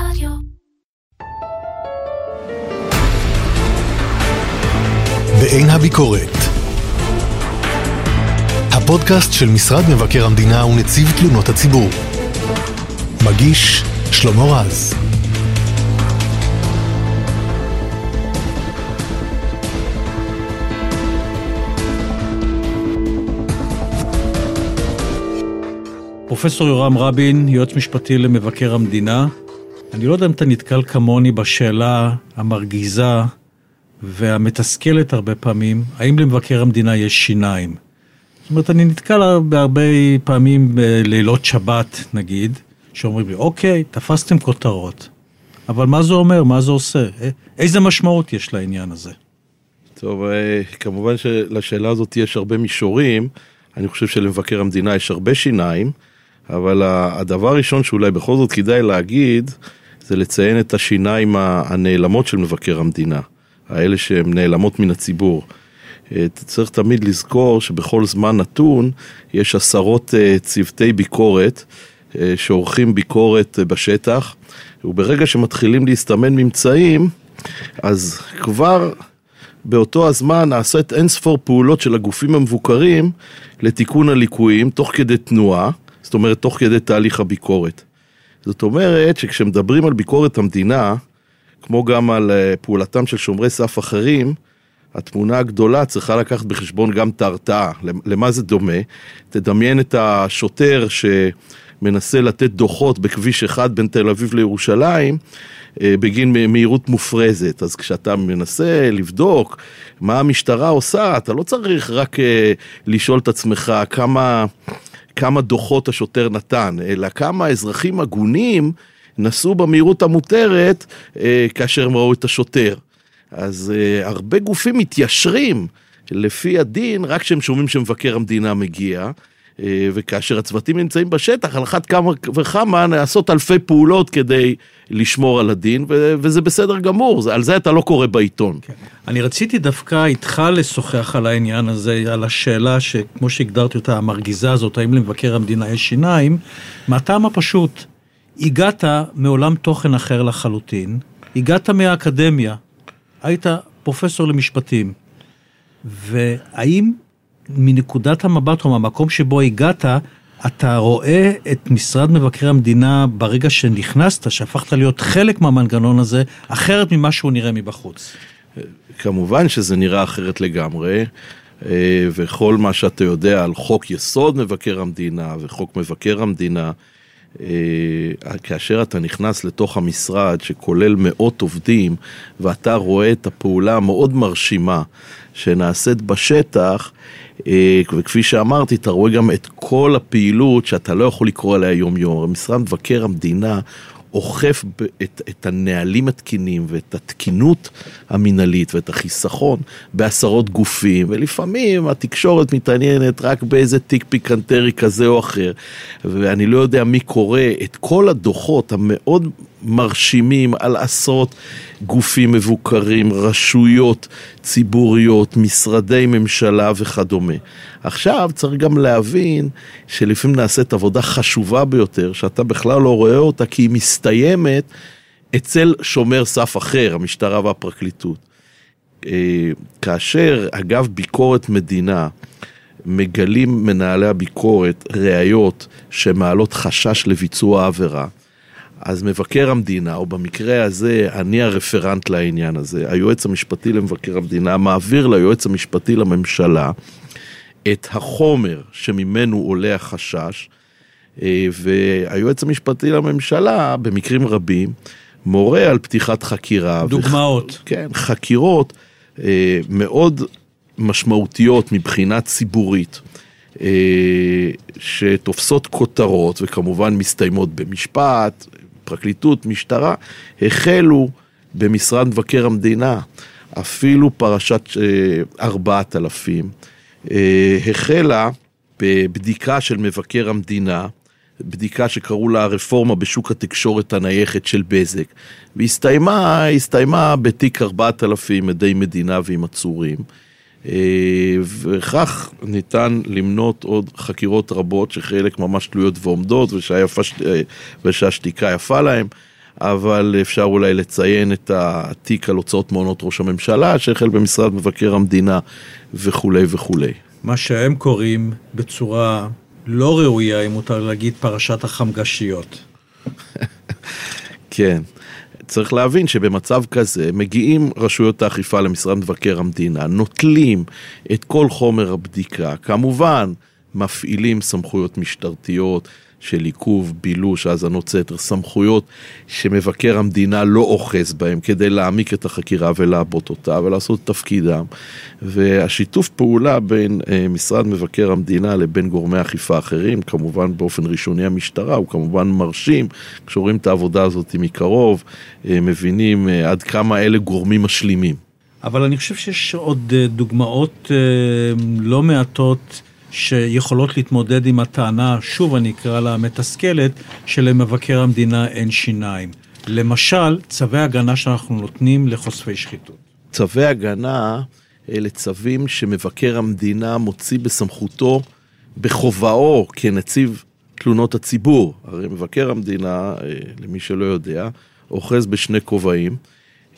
רדיו. בעין הביקורת. הפודקאסט של משרד מבקר המדינה ונציב תלונות הציבור. מגיש שלמה רז. פרופסור יורם רבין, יועץ משפטי למבקר המדינה. אני לא יודע אם אתה נתקל כמוני בשאלה המרגיזה והמתסכלת הרבה פעמים, האם למבקר המדינה יש שיניים? זאת אומרת, אני נתקל בהרבה פעמים בלילות שבת, נגיד, שאומרים לי, אוקיי, תפסתם כותרות, אבל מה זה אומר, מה זה עושה? איזה משמעות יש לעניין הזה? טוב, אה, כמובן שלשאלה הזאת יש הרבה מישורים. אני חושב שלמבקר המדינה יש הרבה שיניים. אבל הדבר הראשון שאולי בכל זאת כדאי להגיד, זה לציין את השיניים הנעלמות של מבקר המדינה, האלה שהן נעלמות מן הציבור. אה, צריך תמיד לזכור שבכל זמן נתון יש עשרות אה, צוותי ביקורת אה, שעורכים ביקורת בשטח, וברגע שמתחילים להסתמן ממצאים, אז כבר באותו הזמן נעשית אין ספור פעולות של הגופים המבוקרים לתיקון הליקויים תוך כדי תנועה. זאת אומרת, תוך כדי תהליך הביקורת. זאת אומרת שכשמדברים על ביקורת המדינה, כמו גם על אה, פעולתם של שומרי סף אחרים, התמונה הגדולה צריכה לקחת בחשבון גם את ההרתעה. למה זה דומה? תדמיין את השוטר שמנסה לתת דוחות בכביש אחד בין תל אביב לירושלים אה, בגין מהירות מופרזת. אז כשאתה מנסה לבדוק מה המשטרה עושה, אתה לא צריך רק אה, לשאול את עצמך כמה... כמה דוחות השוטר נתן, אלא כמה אזרחים הגונים נסעו במהירות המותרת אה, כאשר הם ראו את השוטר. אז אה, הרבה גופים מתיישרים לפי הדין רק כשהם שומעים שמבקר המדינה מגיע. אה, וכאשר הצוותים נמצאים בשטח, על אחת כמה וכמה נעשות אלפי פעולות כדי לשמור על הדין, וזה בסדר גמור, על זה אתה לא קורא בעיתון. כן. אני רציתי דווקא איתך לשוחח על העניין הזה, על השאלה שכמו שהגדרתי אותה, המרגיזה הזאת, האם למבקר המדינה יש שיניים, מהטעם הפשוט, הגעת מעולם תוכן אחר לחלוטין, הגעת מהאקדמיה, היית פרופסור למשפטים, והאם מנקודת המבט או מהמקום שבו הגעת, אתה רואה את משרד מבקר המדינה ברגע שנכנסת, שהפכת להיות חלק מהמנגנון הזה, אחרת ממה שהוא נראה מבחוץ. כמובן שזה נראה אחרת לגמרי, אה, וכל מה שאתה יודע על חוק יסוד מבקר המדינה וחוק מבקר המדינה, אה, כאשר אתה נכנס לתוך המשרד שכולל מאות עובדים ואתה רואה את הפעולה המאוד מרשימה שנעשית בשטח, וכפי שאמרתי, אתה רואה גם את כל הפעילות שאתה לא יכול לקרוא עליה יום-יום. משרד מבקר המדינה אוכף את, את הנהלים התקינים ואת התקינות המינהלית ואת החיסכון בעשרות גופים, ולפעמים התקשורת מתעניינת רק באיזה תיק פיקנטרי כזה או אחר, ואני לא יודע מי קורא את כל הדוחות המאוד מרשימים על עשרות גופים מבוקרים, רשויות ציבוריות, משרדי ממשלה וכדומה. עכשיו צריך גם להבין שלפעמים נעשית עבודה חשובה ביותר, שאתה בכלל לא רואה אותה כי היא מסתיימת אצל שומר סף אחר, המשטרה והפרקליטות. אה, כאשר אגב ביקורת מדינה מגלים מנהלי הביקורת ראיות שמעלות חשש לביצוע עבירה, אז מבקר המדינה, או במקרה הזה, אני הרפרנט לעניין הזה, היועץ המשפטי למבקר המדינה, מעביר ליועץ המשפטי לממשלה את החומר שממנו עולה החשש, אה, והיועץ המשפטי לממשלה, במקרים רבים, מורה על פתיחת חקירה. דוגמאות. וח... כן, חקירות אה, מאוד משמעותיות מבחינה ציבורית. אה, שתופסות כותרות וכמובן מסתיימות במשפט, פרקליטות, משטרה, החלו במשרד מבקר המדינה, אפילו פרשת אה, ארבעת אלפים, אה, החלה בבדיקה של מבקר המדינה, בדיקה שקראו לה הרפורמה בשוק התקשורת הנייחת של בזק, והסתיימה, הסתיימה בתיק ארבעת אלפים עדי מדינה ועם עצורים. אה, וכך ניתן למנות עוד חקירות רבות שחלק ממש תלויות ועומדות ושהשתיקה יפה להם. אבל אפשר אולי לציין את התיק על הוצאות מעונות ראש הממשלה שהחל במשרד מבקר המדינה וכולי וכולי. מה שהם קוראים בצורה לא ראויה, אם מותר להגיד, פרשת החמגשיות. כן. צריך להבין שבמצב כזה מגיעים רשויות האכיפה למשרד מבקר המדינה, נוטלים את כל חומר הבדיקה, כמובן מפעילים סמכויות משטרתיות, של עיכוב, בילוש, האזנות סתר, סמכויות שמבקר המדינה לא אוחז בהם כדי להעמיק את החקירה ולעבות אותה ולעשות את תפקידם. והשיתוף פעולה בין אה, משרד מבקר המדינה לבין גורמי אכיפה אחרים, כמובן באופן ראשוני המשטרה, הוא כמובן מרשים, כשרואים את העבודה הזאת מקרוב, אה, מבינים אה, עד כמה אלה גורמים משלימים. אבל אני חושב שיש עוד דוגמאות לא מעטות שיכולות להתמודד עם הטענה, שוב אני אקרא לה מתסכלת, שלמבקר המדינה אין שיניים. למשל, צווי הגנה שאנחנו נותנים לחושפי שחיתות. צווי הגנה אלה צווים שמבקר המדינה מוציא בסמכותו, בכובעו כנציב תלונות הציבור. הרי מבקר המדינה, אה, למי שלא יודע, אוחז בשני כובעים.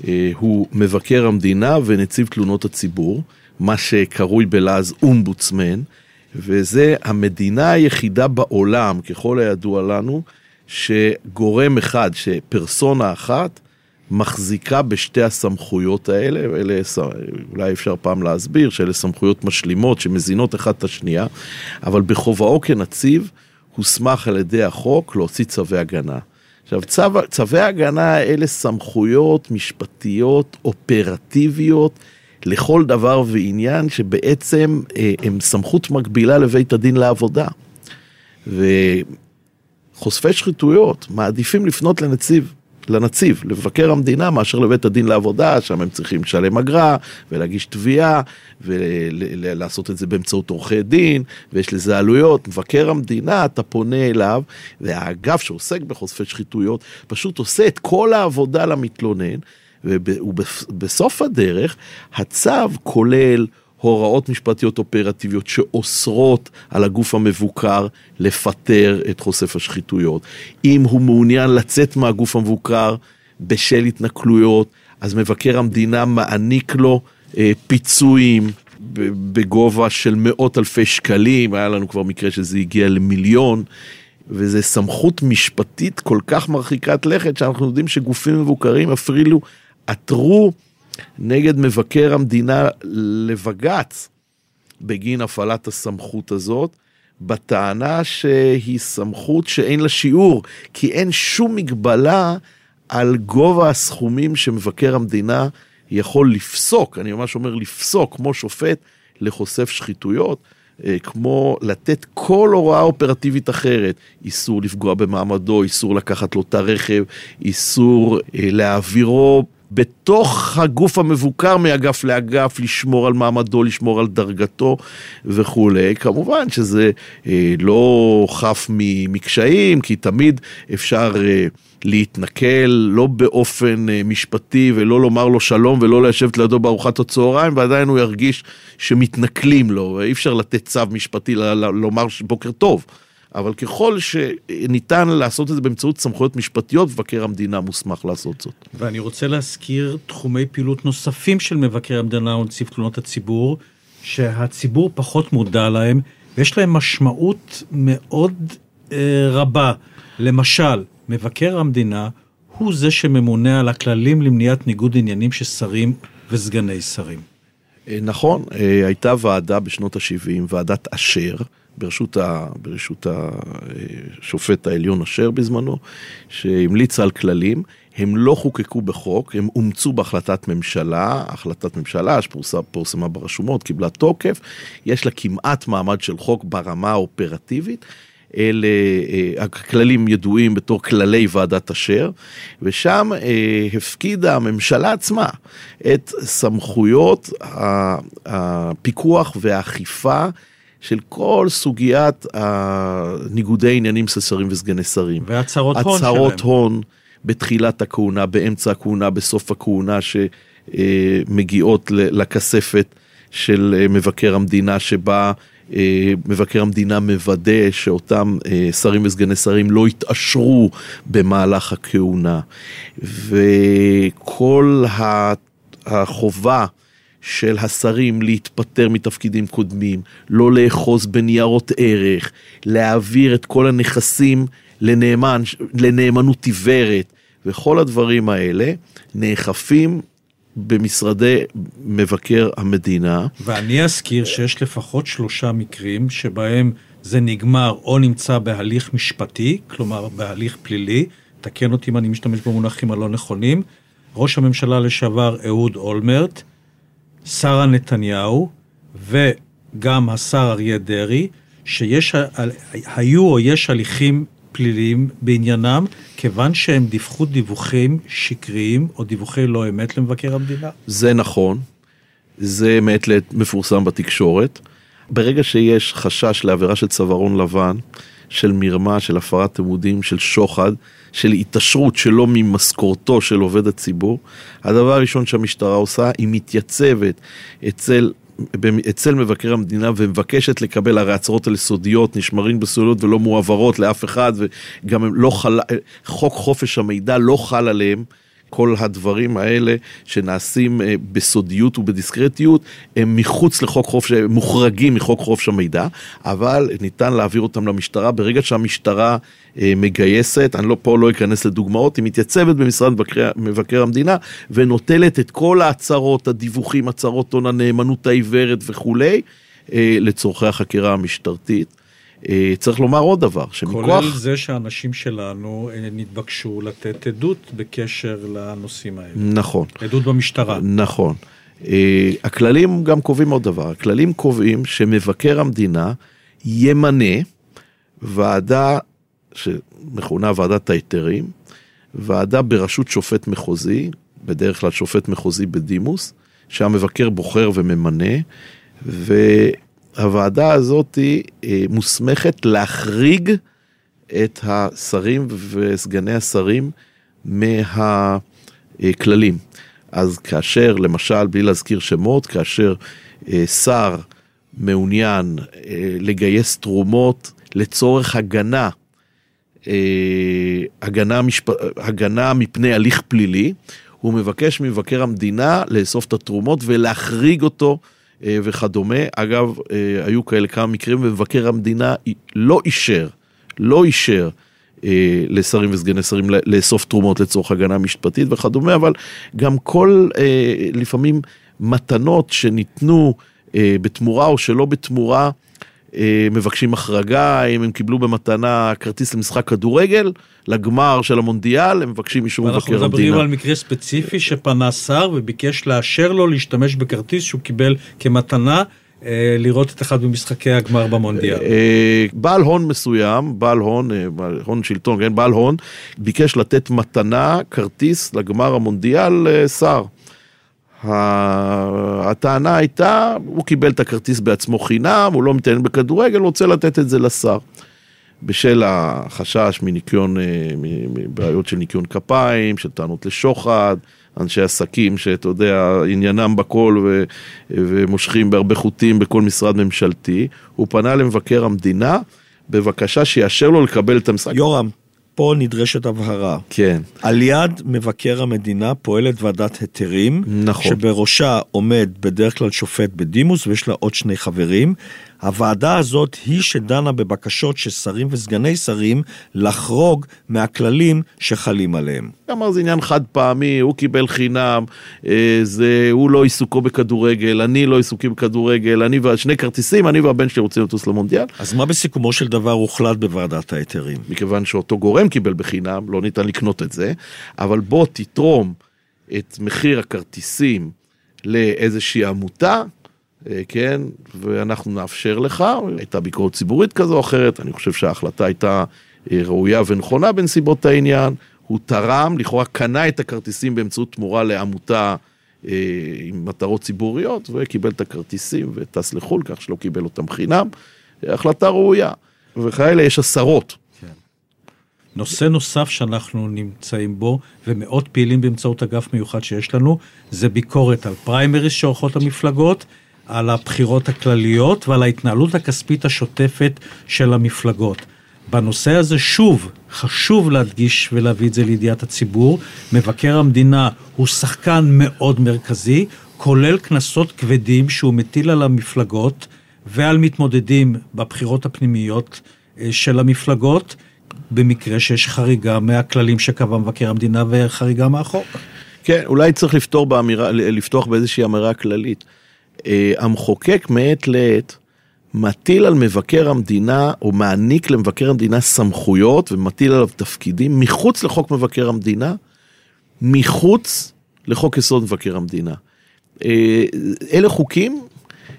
אה, הוא מבקר המדינה ונציב תלונות הציבור, מה שקרוי בלעז אומבוצמן. וזה המדינה היחידה בעולם, ככל הידוע לנו, שגורם אחד, שפרסונה אחת, מחזיקה בשתי הסמכויות האלה, ואלה, אולי אפשר פעם להסביר, שאלה סמכויות משלימות שמזינות אחת את השנייה, אבל בכובעו כנציב, הוסמך על ידי החוק להוציא צווי הגנה. עכשיו, צו, צווי הגנה אלה סמכויות משפטיות, אופרטיביות, לכל דבר ועניין שבעצם אה, הם סמכות מקבילה לבית הדין לעבודה. וחושפי שחיתויות מעדיפים לפנות לנציב, לנציב, לבקר המדינה, מאשר לבית הדין לעבודה, שם הם צריכים לשלם אגרה ולהגיש תביעה ולעשות את זה באמצעות עורכי דין, ויש לזה עלויות. מבקר המדינה, אתה פונה אליו, והאגף שעוסק בחושפי שחיתויות פשוט עושה את כל העבודה למתלונן. ובסוף הדרך הצו כולל הוראות משפטיות אופרטיביות שאוסרות על הגוף המבוקר לפטר את חושף השחיתויות. אם הוא מעוניין לצאת מהגוף המבוקר בשל התנכלויות, אז מבקר המדינה מעניק לו אה, פיצויים בגובה של מאות אלפי שקלים, היה לנו כבר מקרה שזה הגיע למיליון. וזו סמכות משפטית כל כך מרחיקת לכת, שאנחנו יודעים שגופים מבוקרים אפילו עתרו נגד מבקר המדינה לבג"ץ בגין הפעלת הסמכות הזאת, בטענה שהיא סמכות שאין לה שיעור, כי אין שום מגבלה על גובה הסכומים שמבקר המדינה יכול לפסוק, אני ממש אומר לפסוק, כמו שופט לחושף שחיתויות. אה, כמו לתת כל הוראה אופרטיבית אחרת, איסור לפגוע במעמדו, איסור לקחת לו את הרכב, איסור אה, להעבירו בתוך הגוף המבוקר מאגף לאגף, לשמור על מעמדו, לשמור על דרגתו וכולי. כמובן שזה אה, לא חף מקשיים, כי תמיד אפשר אה, להתנכל, לא באופן אה, משפטי, ולא לומר לו שלום ולא לשבת לידו בארוחת הצהריים, ועדיין הוא ירגיש שמתנכלים לו. אי אפשר לתת צו משפטי לומר בוקר טוב. אבל ככל שניתן לעשות את זה באמצעות סמכויות משפטיות, מבקר המדינה מוסמך לעשות זאת. ואני רוצה להזכיר תחומי פעילות נוספים של מבקר המדינה ונציב תלונות הציבור, שהציבור פחות מודע להם, ויש להם משמעות מאוד אה, רבה. למשל, מבקר המדינה הוא זה שממונה על הכללים למניעת ניגוד עניינים של שרים וסגני שרים. אה, נכון, אה, הייתה ועדה בשנות ה-70, ועדת אשר, ברשות, ה, ברשות השופט העליון אשר בזמנו, שהמליץ על כללים, הם לא חוקקו בחוק, הם אומצו בהחלטת ממשלה, החלטת ממשלה שפורסמה ברשומות, קיבלה תוקף, יש לה כמעט מעמד של חוק ברמה האופרטיבית. אלה, אה, הכללים ידועים בתור כללי ועדת אשר, ושם אה, הפקידה הממשלה עצמה את סמכויות הפיקוח והאכיפה של כל סוגיית ניגודי עניינים של שרים וסגני שרים. והצהרות הון שלהם. הצהרות הון בתחילת הכהונה, באמצע הכהונה, בסוף הכהונה, שמגיעות לכספת של מבקר המדינה, שבה אה, מבקר המדינה מוודא שאותם אה, שרים וסגני שרים לא יתעשרו במהלך הכהונה. וכל החובה של השרים להתפטר מתפקידים קודמים, לא לאחוז בניירות ערך, להעביר את כל הנכסים לנאמן, לנאמנות עיוורת, וכל הדברים האלה נאכפים במשרדי מבקר המדינה. ואני אזכיר שיש לפחות שלושה מקרים שבהם זה נגמר או נמצא בהליך משפטי, כלומר בהליך פלילי, תקן אותי אם אני משתמש במונחים הלא נכונים, ראש הממשלה לשעבר אהוד אולמרט, שרה נתניהו וגם השר אריה דרעי, שיש, היו או יש הליכים פליליים בעניינם, כיוון שהם דיווחו דיווחים שקריים או דיווחי לא אמת למבקר המדינה? זה נכון, זה מעת לעת מפורסם בתקשורת. ברגע שיש חשש לעבירה של צווארון לבן, של מרמה, של הפרת אמודים, של שוחד, של התעשרות שלא ממשכורתו של עובד הציבור, הדבר הראשון שהמשטרה עושה, היא מתייצבת אצל אצל מבקר המדינה ומבקשת לקבל, הרי הצהרות האלה סודיות, נשמרים בסודיות ולא מועברות לאף אחד, וגם לא חל, חוק חופש המידע לא חל עליהם. כל הדברים האלה שנעשים אה, בסודיות ובדיסקרטיות הם מחוץ לחוק חופש, מוחרגים מחוק חופש המידע, אבל ניתן להעביר אותם למשטרה. ברגע שהמשטרה אה, מגייסת, אני לא, פה לא אכנס לדוגמאות, היא מתייצבת במשרד מבקר, מבקר המדינה ונוטלת את כל ההצהרות, הדיווחים, הצהרות הון הנאמנות העיוורת וכולי, אה, לצורכי החקירה המשטרתית. אה, צריך לומר עוד דבר, שמכוח... כולל זה שהאנשים שלנו אה, נתבקשו לתת עדות בקשר לנושאים האלה. נכון. עדות במשטרה. נכון. אה, הכללים גם קובעים עוד דבר, הכללים קובעים שמבקר המדינה ימנה ועדה שמכונה ועדת ההיתרים, ועדה בראשות שופט מחוזי, בדרך כלל שופט מחוזי בדימוס, שהמבקר בוחר וממנה, ו... הוועדה הזאת אה, מוסמכת להחריג את השרים וסגני השרים מהכללים. אז כאשר, למשל, בלי להזכיר שמות, כאשר אה, שר מעוניין אה, לגייס תרומות לצורך הגנה, הגנה, משפ... הגנה מפני הליך פלילי, הוא מבקש ממבקר המדינה לאסוף את התרומות ולהחריג אותו וכדומה. אגב, אה, היו כאלה כמה מקרים, ומבקר המדינה לא אישר, לא אישר. אה, לשרים וסגני שרים לאסוף תרומות לצורך הגנה משפטית וכדומה, אבל גם כל לפעמים מתנות שניתנו בתמורה או שלא בתמורה, אה, מבקשים החרגה, אם הם קיבלו במתנה כרטיס למשחק כדורגל, לגמר של המונדיאל, הם מבקשים אישור מבקר המדינה. אנחנו מדברים על מקרה ספציפי שפנה שר וביקש לאשר לו להשתמש בכרטיס שהוא קיבל כמתנה. אה, לראות את אחד ממשחקי הגמר במונדיאל. אה, בעל הון מסוים, בעל הון, בעל הון שלטון, כן, בעל הון, ביקש לתת מתנה, כרטיס לגמר המונדיאל שר. הטענה הייתה, הוא קיבל את הכרטיס בעצמו חינם, הוא לא מתעניין בכדורגל, רוצה לתת את זה לשר. בשל החשש מניקיון, אה, מבעיות של ניקיון כפיים, של טענות לשוחד, אנשי עסקים שאתה יודע, עניינם בכל ו, ומושכים בהרבה חוטים בכל משרד ממשלתי, הוא פנה למבקר המדינה בבקשה שיאשר לו לקבל את המשחק. יורם, פה נדרשת הבהרה. כן. על יד מבקר המדינה פועלת ועדת היתרים. נכון. שבראשה עומד בדרך כלל שופט בדימוס ויש לה עוד שני חברים. הוועדה הזאת היא שדנה בבקשות של שרים וסגני שרים לחרוג מהכללים שחלים עליהם. אמר זה עניין חד פעמי, הוא קיבל חינם, אה, זה, הוא לא עיסוקו בכדורגל, אני לא עיסוקי בכדורגל, אני ושני כרטיסים, אני והבן שלי רוצים לטוס למונדיאל. אז מה בסיכומו של דבר הוחלט בוועדת ההיתרים? מכיוון שאותו גורם קיבל בחינם, לא ניתן לקנות את זה, אבל בוא תתרום את מחיר הכרטיסים לאיזושהי עמותה, כן, ואנחנו נאפשר לך, הייתה ביקורת ציבורית כזו או אחרת, אני חושב שההחלטה הייתה אה, ראויה ונכונה בנסיבות העניין, הוא תרם, לכאורה קנה את הכרטיסים באמצעות תמורה לעמותה אה, עם מטרות ציבוריות, וקיבל את הכרטיסים וטס לחו"ל, כך שלא קיבל אותם חינם, החלטה ראויה, וכאלה יש עשרות. כן. נושא נוסף שאנחנו נמצאים בו, ומאוד פעילים באמצעות אגף מיוחד שיש לנו, זה ביקורת על פריימריס שעורכות המפלגות. על הבחירות הכלליות ועל ההתנהלות הכספית השוטפת של המפלגות. בנושא הזה שוב חשוב להדגיש ולהביא את זה לידיעת הציבור, מבקר המדינה הוא שחקן מאוד מרכזי, כולל קנסות כבדים שהוא מטיל על המפלגות ועל מתמודדים בבחירות הפנימיות אה, של המפלגות, במקרה שיש חריגה מהכללים שקבע מבקר המדינה וחריגה מהחוק. כן, אולי צריך לפתור באמירה, לפתוח באיזושהי אמירה כללית. אה, המחוקק מעת לעת מטיל על מבקר המדינה, או מעניק למבקר המדינה סמכויות ומטיל עליו תפקידים מחוץ לחוק מבקר המדינה, מחוץ לחוק יסוד מבקר המדינה. אה, אלה חוקים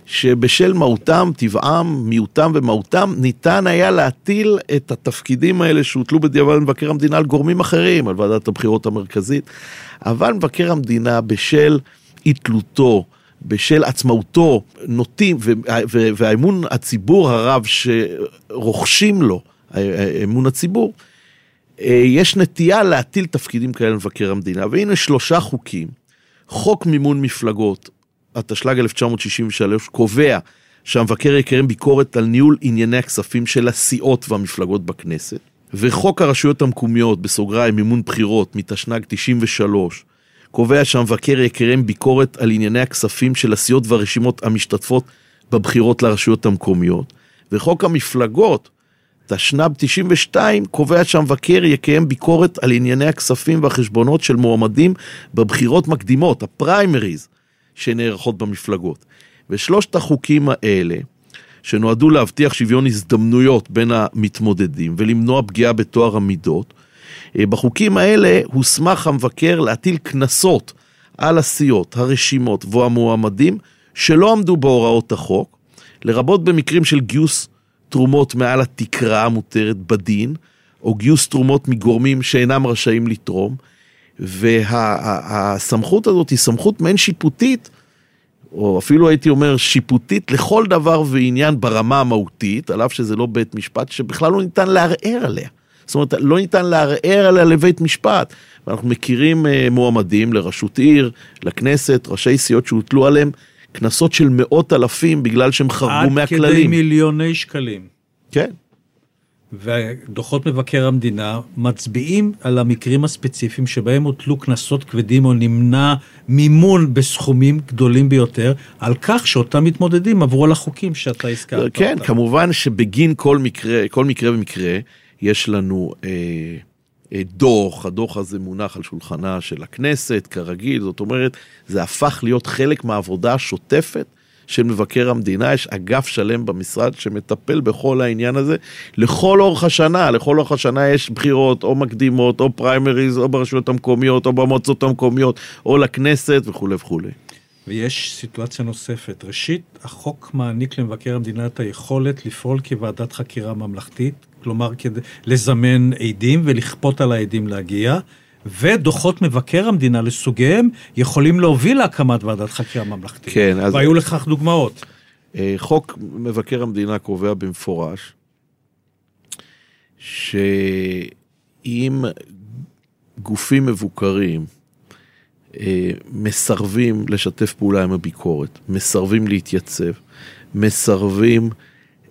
שבשל מהותם, טבעם, מיעוטם ומהותם, ניתן היה להטיל את התפקידים האלה שהוטלו בדיעבד מבקר המדינה על גורמים אחרים, על ועדת הבחירות המרכזית. אבל מבקר המדינה בשל אי תלותו, בשל עצמאותו, נוטים, והאמון הציבור הרב שרוכשים לו, אמון הציבור, יש נטייה להטיל תפקידים כאלה למבקר המדינה. והנה שלושה חוקים. חוק מימון מפלגות, התשל"ג 1963, קובע שהמבקר יקיים ביקורת על ניהול ענייני הכספים של הסיעות והמפלגות בכנסת. וחוק הרשויות המקומיות, בסוגריים מימון בחירות, מתשנ"ג 93, קובע שהמבקר יקיים ביקורת על ענייני הכספים של הסיעות והרשימות המשתתפות בבחירות לרשויות המקומיות. וחוק המפלגות, תשנ"ב 92, קובע שהמבקר יקיים ביקורת על ענייני הכספים והחשבונות של מועמדים בבחירות מקדימות, הפריימריז, שנערכות במפלגות. ושלושת החוקים האלה, שנועדו להבטיח שוויון הזדמנויות בין המתמודדים ולמנוע פגיעה בטוהר המידות, בחוקים האלה הוסמך המבקר להטיל קנסות על הסיעות, הרשימות והמועמדים שלא עמדו בהוראות החוק, לרבות במקרים של גיוס תרומות מעל התקרה המותרת בדין, או גיוס תרומות מגורמים שאינם רשאים לתרום, והסמכות וה, הזאת היא סמכות מעין שיפוטית, או אפילו הייתי אומר שיפוטית לכל דבר ועניין ברמה המהותית, על אף שזה לא בית משפט, שבכלל לא ניתן לערער עליה. זאת אומרת, לא ניתן לערער עליה לבית משפט. ואנחנו מכירים אה, מועמדים לראשות עיר, לכנסת, ראשי סיעות שהוטלו עליהם קנסות של מאות אלפים בגלל שהם חרגו מהכללים. עד כדי מיליוני שקלים. כן. ודוחות מבקר המדינה מצביעים על המקרים הספציפיים שבהם הוטלו קנסות כבדים או נמנע מימון בסכומים גדולים ביותר, על כך שאותם מתמודדים עברו על החוקים שאתה הזכרת. כן, אותם. כמובן שבגין כל מקרה, כל מקרה ומקרה, יש לנו אה, אה, דוח, הדוח הזה מונח על שולחנה של הכנסת, כרגיל, זאת אומרת, זה הפך להיות חלק מהעבודה השוטפת של מבקר המדינה, יש אגף שלם במשרד שמטפל בכל העניין הזה לכל אורך השנה, לכל אורך השנה יש בחירות או מקדימות או פריימריז או ברשויות המקומיות או במועצות המקומיות או לכנסת וכולי וכולי. ויש סיטואציה נוספת. ראשית, החוק מעניק למבקר המדינה את היכולת לפעול כוועדת חקירה ממלכתית, כלומר כדי לזמן עדים ולכפות על העדים להגיע. ודוחות מבקר המדינה לסוגיהם יכולים להוביל להקמת ועדת חקירה ממלכתית. כן, אז... והיו לכך דוגמאות. אה, חוק מבקר המדינה קובע במפורש שאם גופים מבוקרים אה, מסרבים לשתף פעולה עם הביקורת, מסרבים להתייצב, מסרבים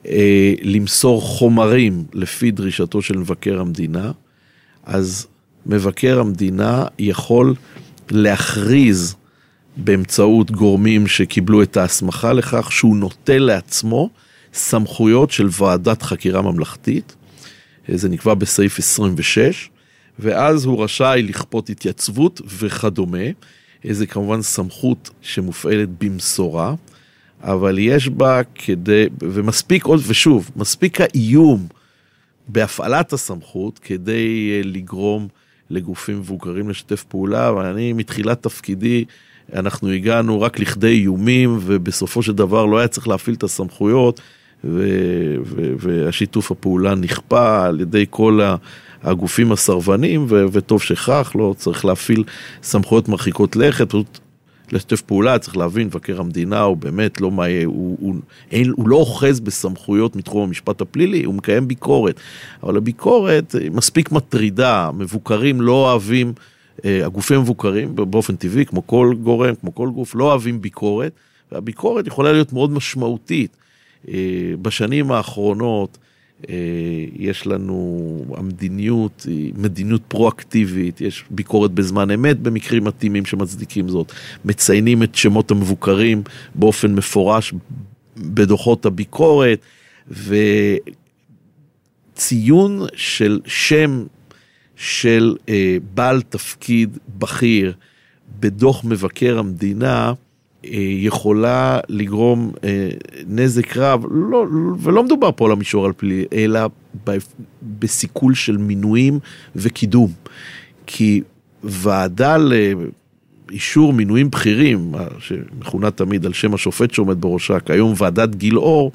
אה, למסור חומרים לפי דרישתו של מבקר המדינה, אז מבקר המדינה יכול להכריז באמצעות גורמים שקיבלו את ההסמכה לכך שהוא נוטל לעצמו סמכויות של ועדת חקירה ממלכתית, זה נקבע בסעיף 26, ואז הוא רשאי לכפות התייצבות וכדומה. זה כמובן סמכות שמופעלת במשורה, אבל יש בה כדי, ומספיק עוד, ושוב, מספיק האיום בהפעלת הסמכות כדי אה, לגרום לגופים מבוגרים לשתף פעולה, ואני מתחילת תפקידי, אנחנו הגענו רק לכדי איומים, ובסופו של דבר לא היה צריך להפעיל את הסמכויות, ו- ו- והשיתוף הפעולה נכפה על ידי כל הגופים הסרבנים, ו- וטוב שכך, לא צריך להפעיל סמכויות מרחיקות לכת, פשוט לשתף פעולה, צריך להבין, מבקר המדינה הוא באמת לא מה... הוא, הוא, אין, הוא לא אוחז בסמכויות מתחום המשפט הפלילי, הוא מקיים ביקורת. אבל הביקורת מספיק מטרידה, מבוקרים לא אוהבים, אה, הגופים המבוקרים באופן טבעי, כמו כל גורם, כמו כל גוף, לא אוהבים ביקורת. והביקורת יכולה להיות מאוד משמעותית. אה, בשנים האחרונות יש לנו, המדיניות היא מדיניות פרואקטיבית, יש ביקורת בזמן אמת במקרים מתאימים שמצדיקים זאת, מציינים את שמות המבוקרים באופן מפורש בדוחות הביקורת, וציון של שם של אה, בעל תפקיד בכיר בדוח מבקר המדינה, אה, יכולה לגרום אה, נזק רב, לא, ולא מדובר פה על המישור על פלילי, אלא בסיכול של מינויים וקידום. כי ועדה לאישור מינויים בכירים, שמכונה תמיד על שם השופט שעומד בראשה, כיום ועדת גילאור,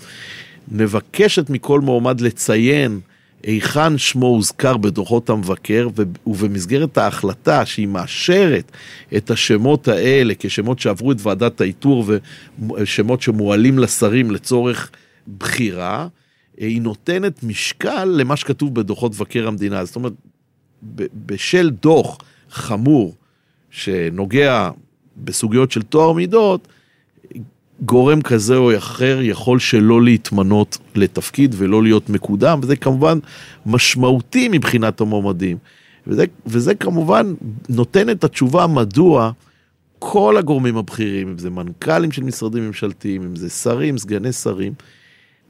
מבקשת מכל מועמד לציין היכן שמו הוזכר בדוחות המבקר, ובמסגרת ההחלטה שהיא מאשרת את השמות האלה כשמות שעברו את ועדת האיתור ושמות שמועלים לשרים לצורך בחירה, היא נותנת משקל למה שכתוב בדוחות מבקר המדינה. זאת אומרת, בשל דוח חמור שנוגע בסוגיות של טוהר מידות, גורם כזה או אחר יכול שלא להתמנות לתפקיד ולא להיות מקודם, וזה כמובן משמעותי מבחינת המועמדים. וזה, וזה כמובן נותן את התשובה מדוע כל הגורמים הבכירים, אם זה מנכ"לים של משרדים ממשלתיים, אם זה שרים, סגני שרים,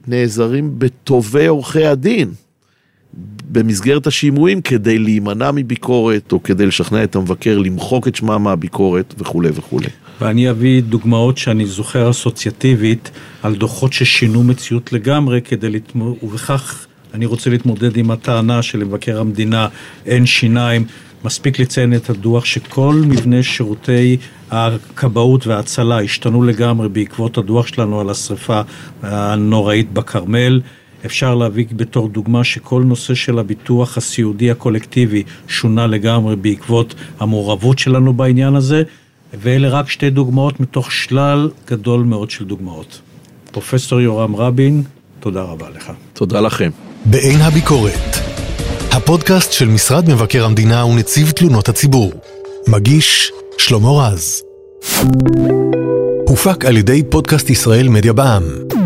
נעזרים בטובי עורכי הדין במסגרת השימועים כדי להימנע מביקורת או כדי לשכנע את המבקר למחוק את שמם מהביקורת וכולי וכולי. ואני אביא דוגמאות שאני זוכר אסוציאטיבית על דוחות ששינו מציאות לגמרי כדי לתמוד, ובכך אני רוצה להתמודד עם הטענה שלמבקר המדינה אין שיניים. מספיק לציין את הדוח שכל מבנה שירותי הכבאות וההצלה השתנו לגמרי בעקבות הדוח שלנו על השרפה הנוראית בכרמל. אפשר להביא בתור דוגמה שכל נושא של הביטוח הסיעודי הקולקטיבי שונה לגמרי בעקבות המעורבות שלנו בעניין הזה. ואלה רק שתי דוגמאות מתוך שלל גדול מאוד של דוגמאות. פרופסור יורם רבין, תודה רבה לך. תודה לכם. בעין הביקורת, הפודקאסט של משרד מבקר המדינה ונציב תלונות הציבור. מגיש שלמה רז. הופק על ידי פודקאסט ישראל מדיה בע"מ.